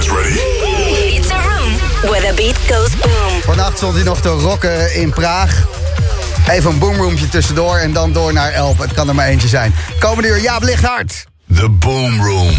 guys ready? It's a room where the beat goes boom. Vannacht stond hij nog te rocken in Praag. Even een boomroompje tussendoor en dan door naar Elp. Het kan er maar eentje zijn. Komende uur, Jaap Lichthart. The Boom Room.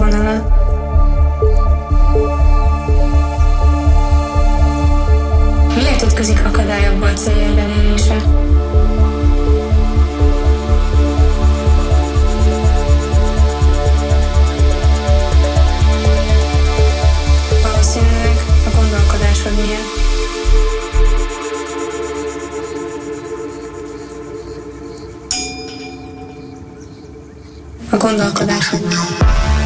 Célvonalat. Miért ütközik akadályokba a céljaid elérése? Valószínűleg a gondolkodásod miatt. A gondolkodásod miatt.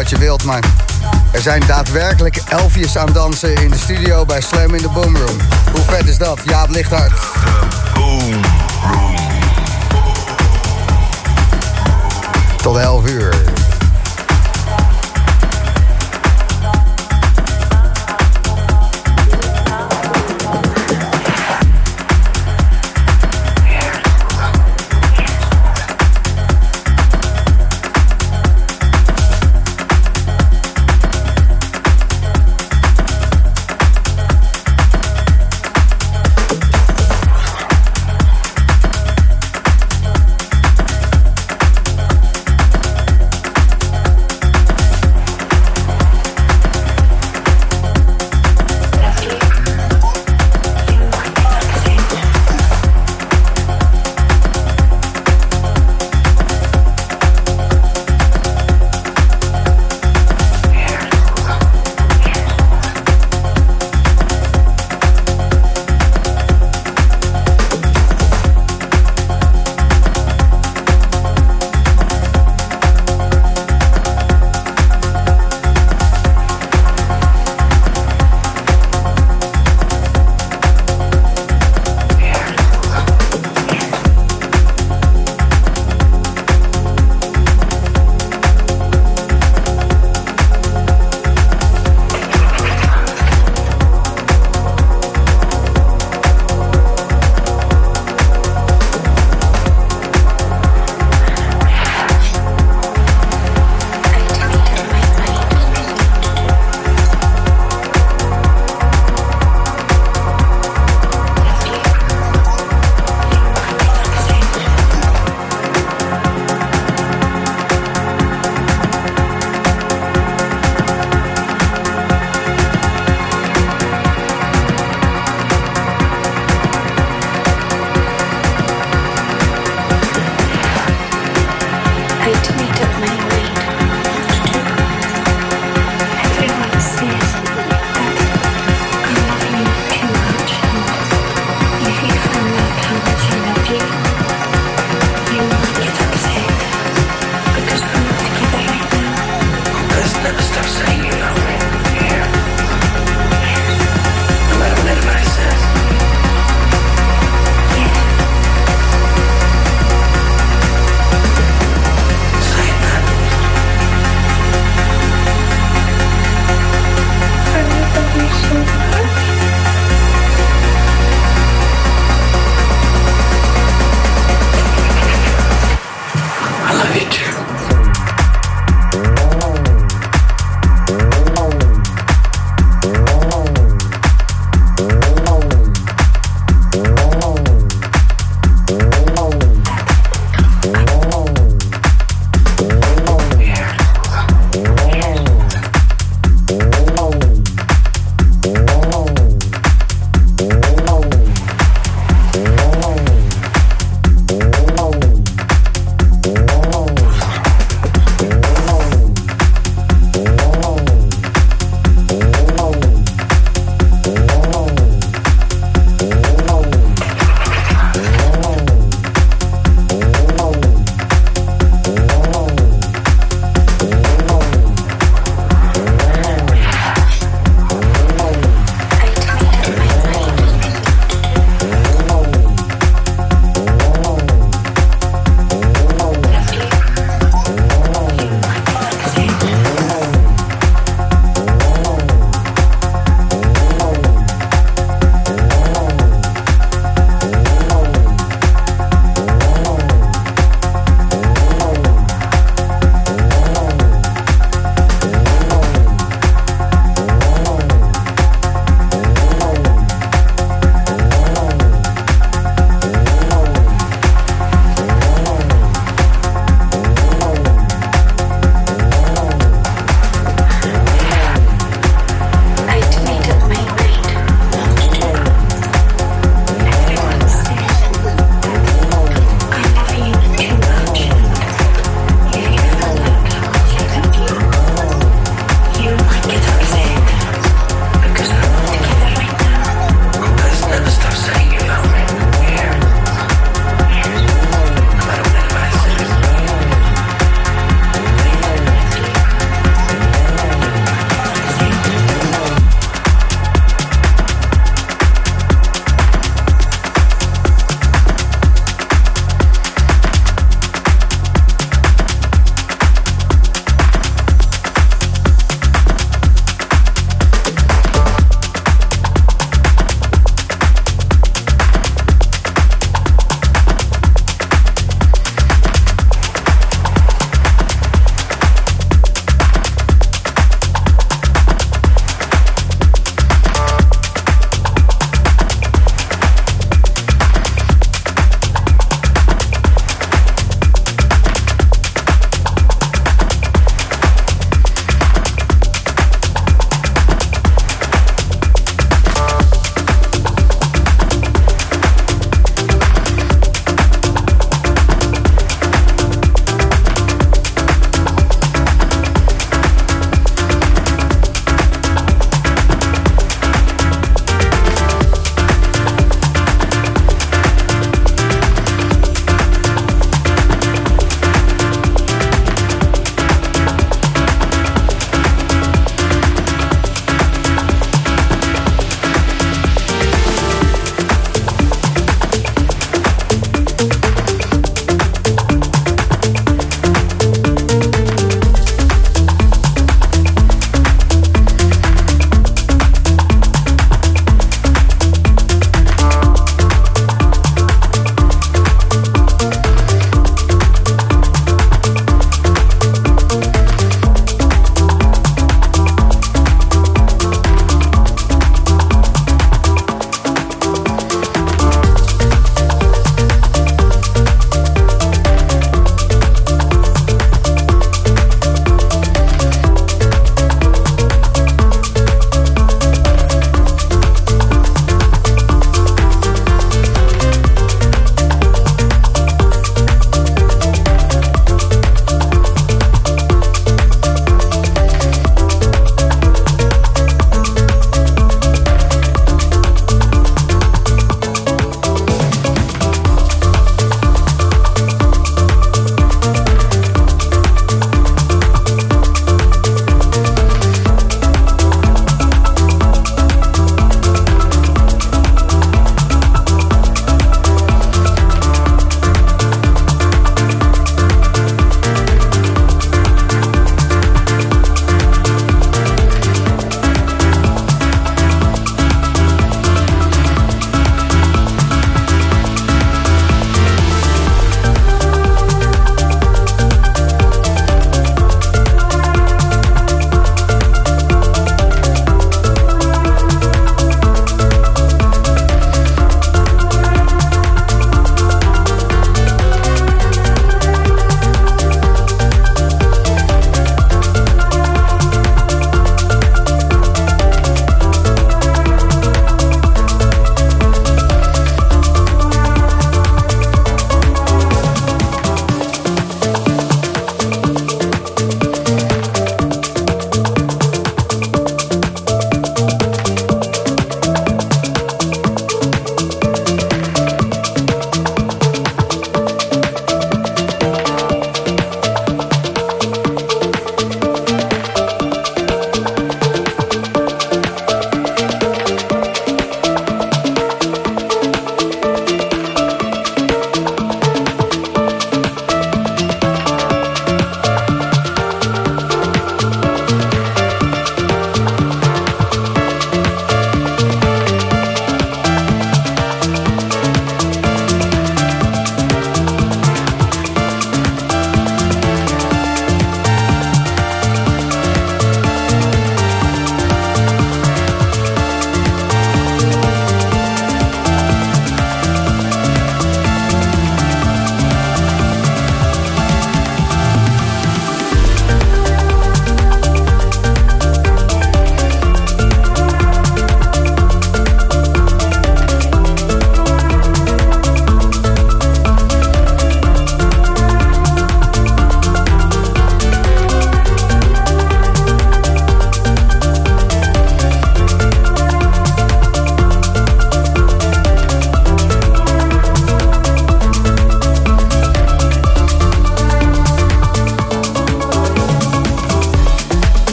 Wat je wilt, maar... Er zijn daadwerkelijk elfjes aan dansen in de studio bij Slam in the Boom Room. Hoe vet is dat? Ja, het. Tot 11 uur.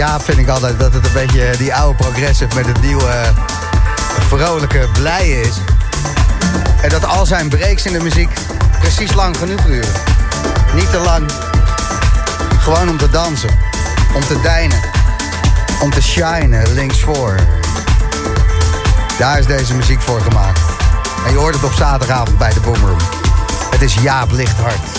Jaap vind ik altijd dat het een beetje die oude progressive met het nieuwe vrolijke blije is. En dat al zijn breaks in de muziek precies lang genoeg duren. Niet te lang. Gewoon om te dansen. Om te deinen. Om te shinen linksvoor. Daar is deze muziek voor gemaakt. En je hoort het op zaterdagavond bij de Boomroom. Het is Jaap Lichthart.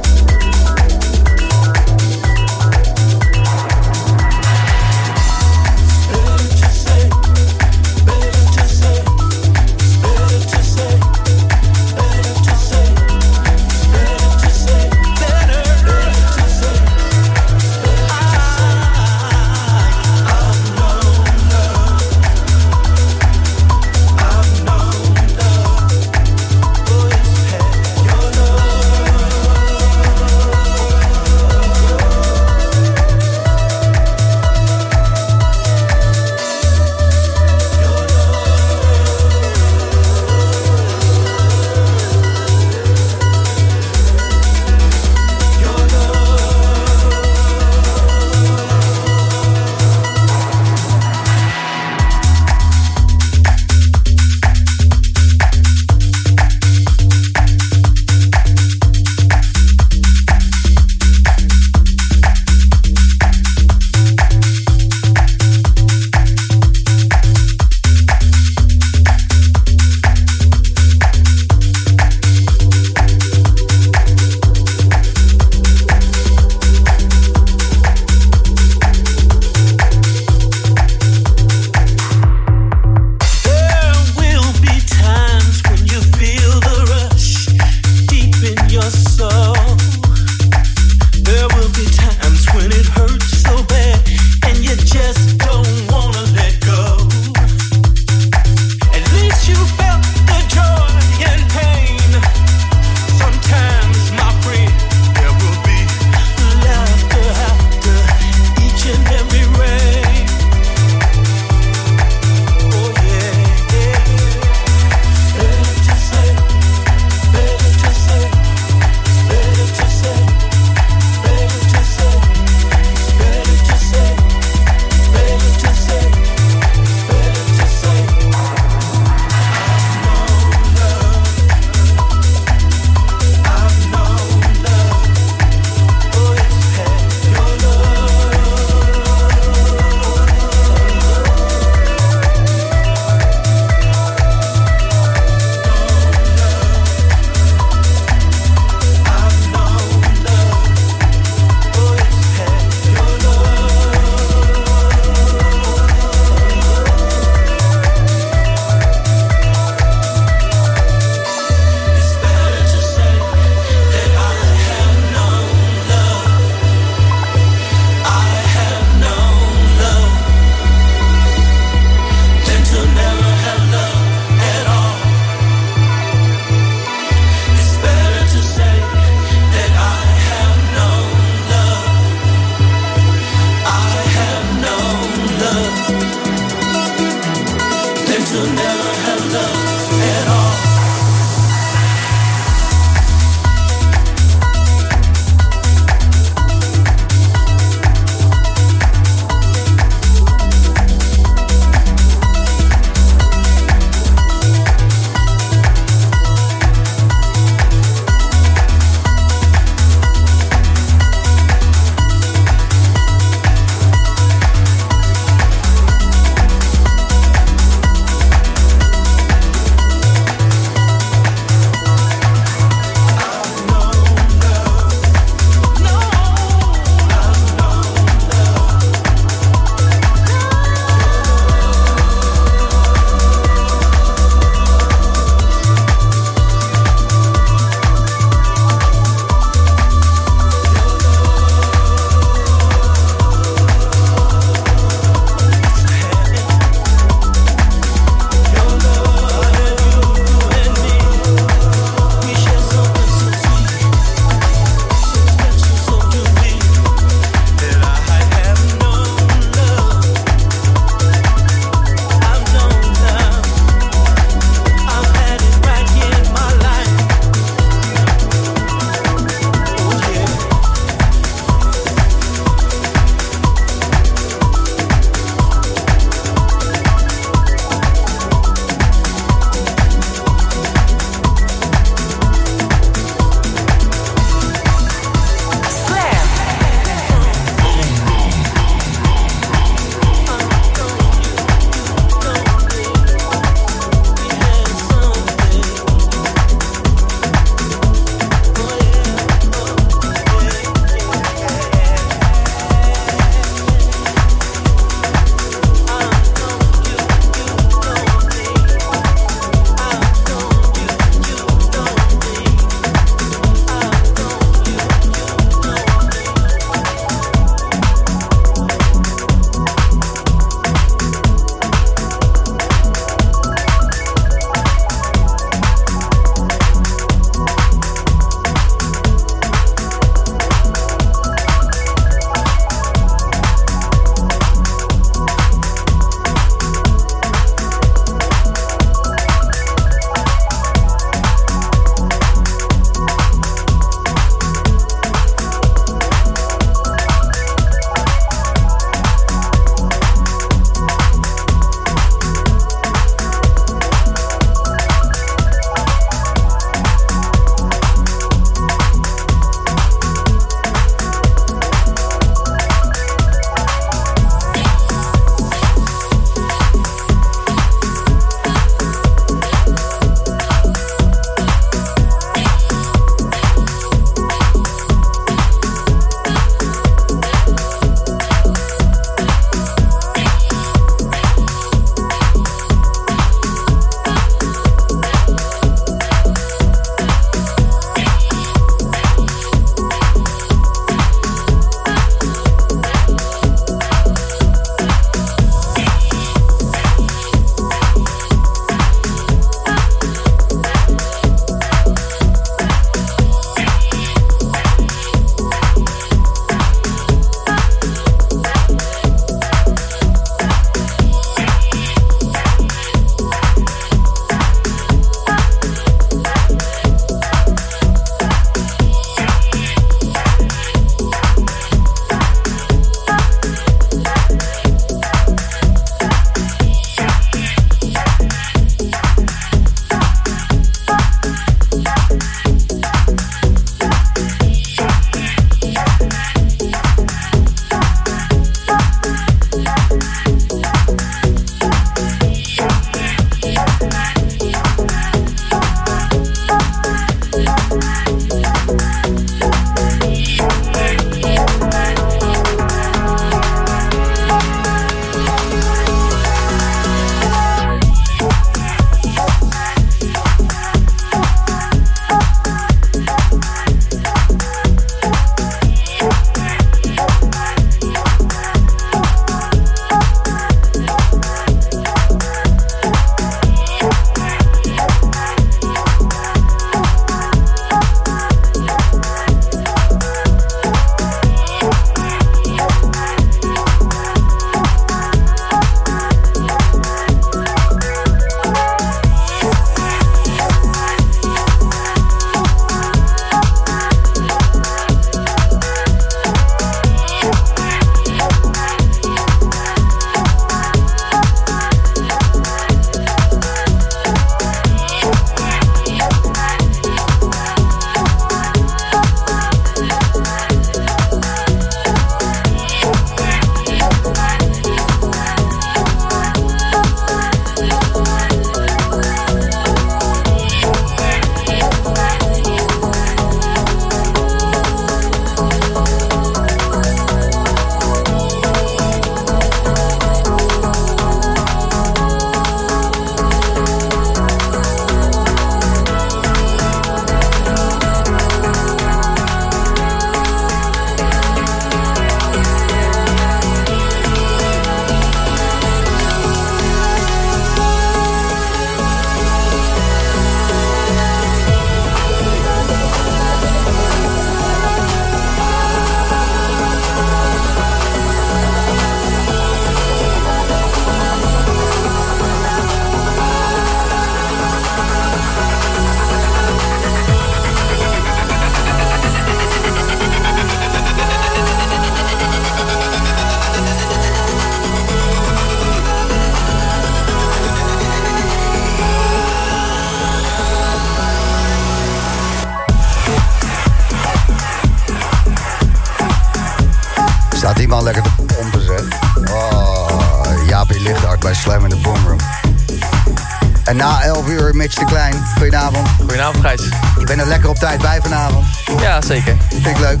Na 11 uur Mitch de Klein. Goedenavond. Goedenavond, Gijs. Je bent er lekker op tijd bij vanavond. Ja, zeker. Vind ik leuk.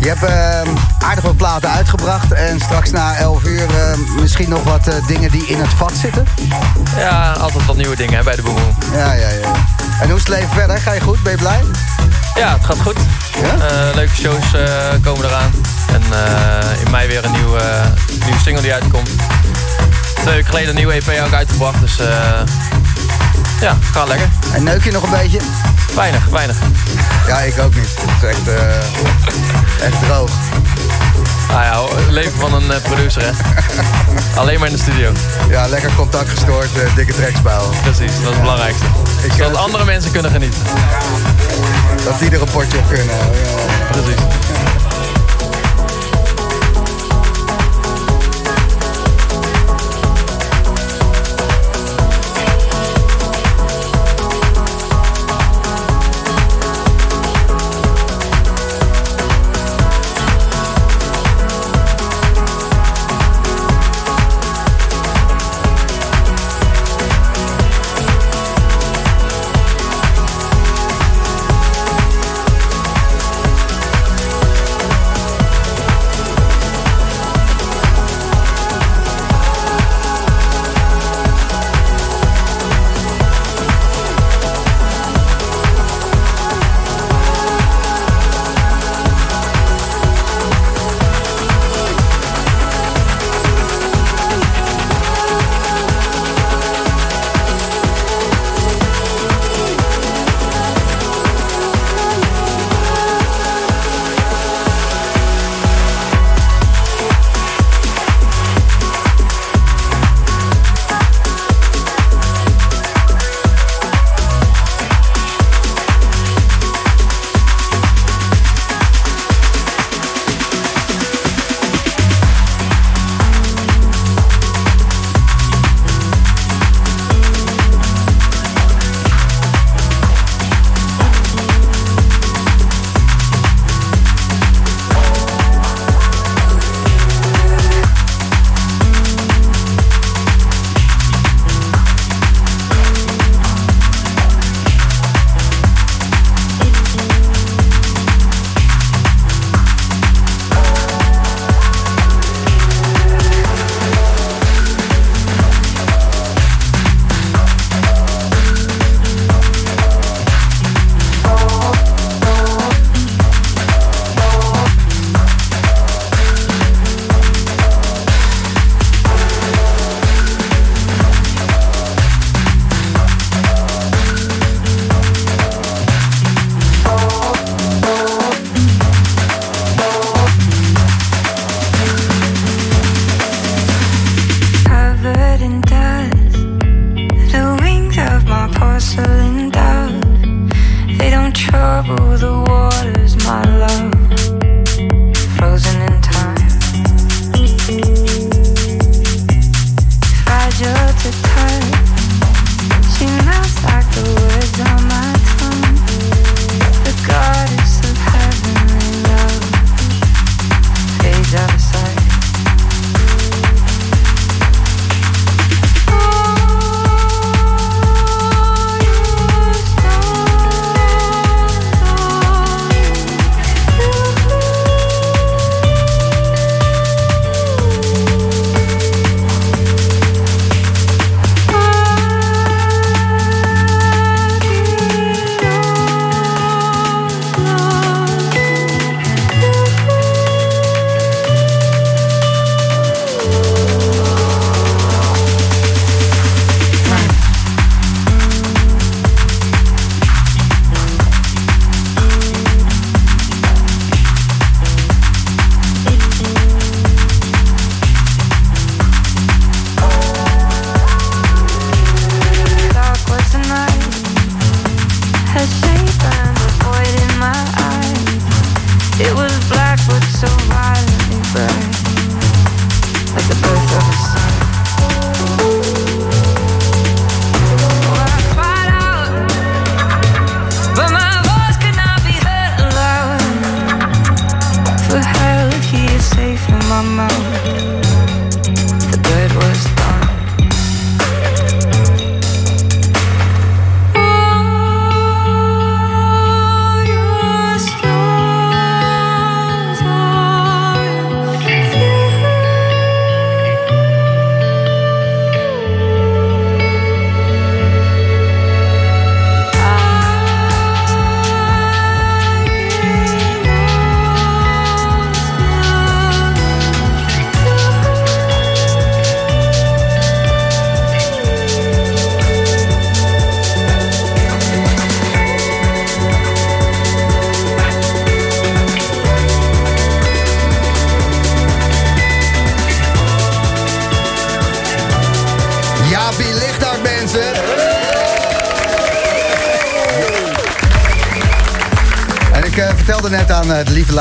Je hebt uh, aardig wat platen uitgebracht. En straks na 11 uur uh, misschien nog wat uh, dingen die in het vat zitten. Ja, altijd wat nieuwe dingen hè, bij de Boomroom. Ja, ja, ja. En hoe is het leven verder? Ga je goed? Ben je blij? Ja, het gaat goed. Ja? leuke shows komen eraan. En in mei weer een nieuwe, nieuwe single die uitkomt. Twee weken geleden een nieuwe EP ook uitgebracht. Dus ja, gaat lekker. En neuk je nog een beetje? Weinig, weinig. Ja, ik ook niet. Het is echt, uh, echt droog. Ah ja, leven van een uh, producer, hè. Alleen maar in de studio. Ja, lekker contact gestoord, uh, dikke tracks bouwen. Precies, dat is het belangrijkste. Ik Zodat andere mensen kunnen genieten. Dat die er een potje op kunnen. Ja. Precies.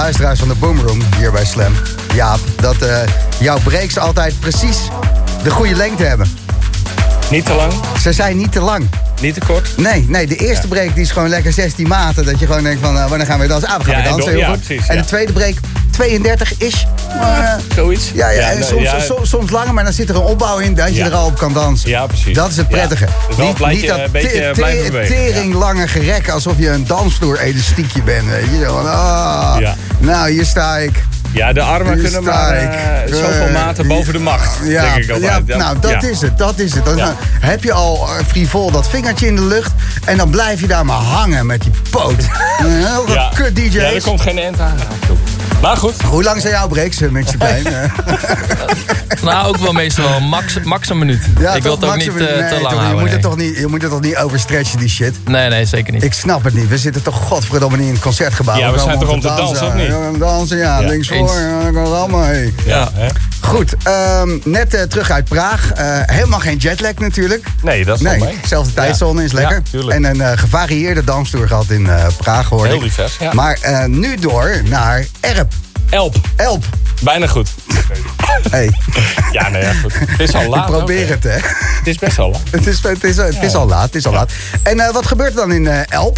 Luisteraars van de Boomroom hier bij Slam, Jaap, dat eh, jouw breaks altijd precies de goede lengte hebben. Niet te lang, Ze zijn niet te lang. niet te kort. Nee, nee, de eerste break die is gewoon lekker 16 maten. Dat je gewoon denkt van, eh, wanneer gaan we dansen? Ah, we gaan Ja, weer dansen, heel ja, goed. precies, en de tweede break 32 is. Maar, eh, Zoiets. ja, ja, en nou, soms, ja, soms, soms langer, maar dan zit er een opbouw in dat je Ja. er al op kan dansen. Ja, precies. Dat is het Ja. prettige. Dus wel een beetje- een beetje te- blijven te- bewegen, tering lange gerek alsof je een dansvloer elastiekje bent. Weet je? Van, ah, Ja. Nou, hier sta ik. Ja, de armen Hier kunnen maar ik. eh, zoveel Eh, maten boven de macht, Ja, denk ik ja, nou, dat Ja. is het, dat is het. Dan Ja. dan heb je al eh, frivol dat vingertje in de lucht... en dan blijf je daar maar hangen met die poot. Een heel Ja. kut DJ's. Ja, er komt geen end aan. Maar goed, Hoe lang zijn jouw breaks, met je pijn? Nou, ook wel meestal wel max, max een minuut. ja, ik wil toch, het ook niet eh, nee, te lang toch, je, houden. moet nee. het toch niet, je moet het toch niet overstretchen, die shit? Nee, nee, zeker niet. Ik snap het niet. We zitten toch godverdomme niet in het concertgebouw. Ja, we zijn toch om te dansen, of niet? Dansen, ja. Ja, Links eens. voor, ja, dat kan allemaal. Hey. ja. hè? Goed, ehm, net eh, terug uit Praag. Eh, helemaal geen jetlag natuurlijk. nee, dat is Nee, mee. zelfde tijdzone is lekker. Ja, en een eh, gevarieerde danstoer gehad in Praag, hoorde Heel ik. divers, ja. Maar nu door naar Erp. Elp, Elp. bijna goed. Hey, Ja, nee, ja, goed. Het is al ik laat. probeer ook, hè. het, hè. Het is best al laat. Het is, het is, het is al laat, het is al laat. En wat gebeurt er dan in Elp?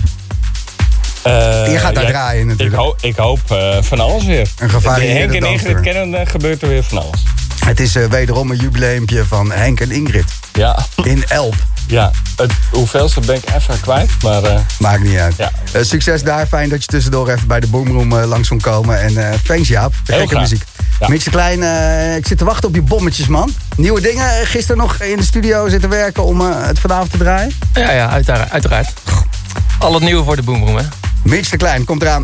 Eh, Je gaat daar ja, draaien natuurlijk. Ik, hoop, ik hoop eh, van alles weer. Een gevarieerde Henk en. Ingrid kennen, eh, gebeurt er weer van alles. Het is eh, wederom een jubileumpje van Henk en Ingrid Ja, in Elp. ja. Het, hoeveelste ben ik even kwijt, maar eh, Maakt niet uit. Ja. Eh, succes daar. Fijn dat je tussendoor even bij de Boomroom langs kon komen. En eh thanks Jaap. Gekke muziek. Ja. Klein, eh, ik zit te wachten op je bommetjes, man. Nieuwe dingen. Gisteren nog in de studio zitten werken om het vanavond te draaien. Ja, ja, uiteraard. uiteraard. Al het nieuwe voor de boomroom, hè. Mitch de Klein komt eraan.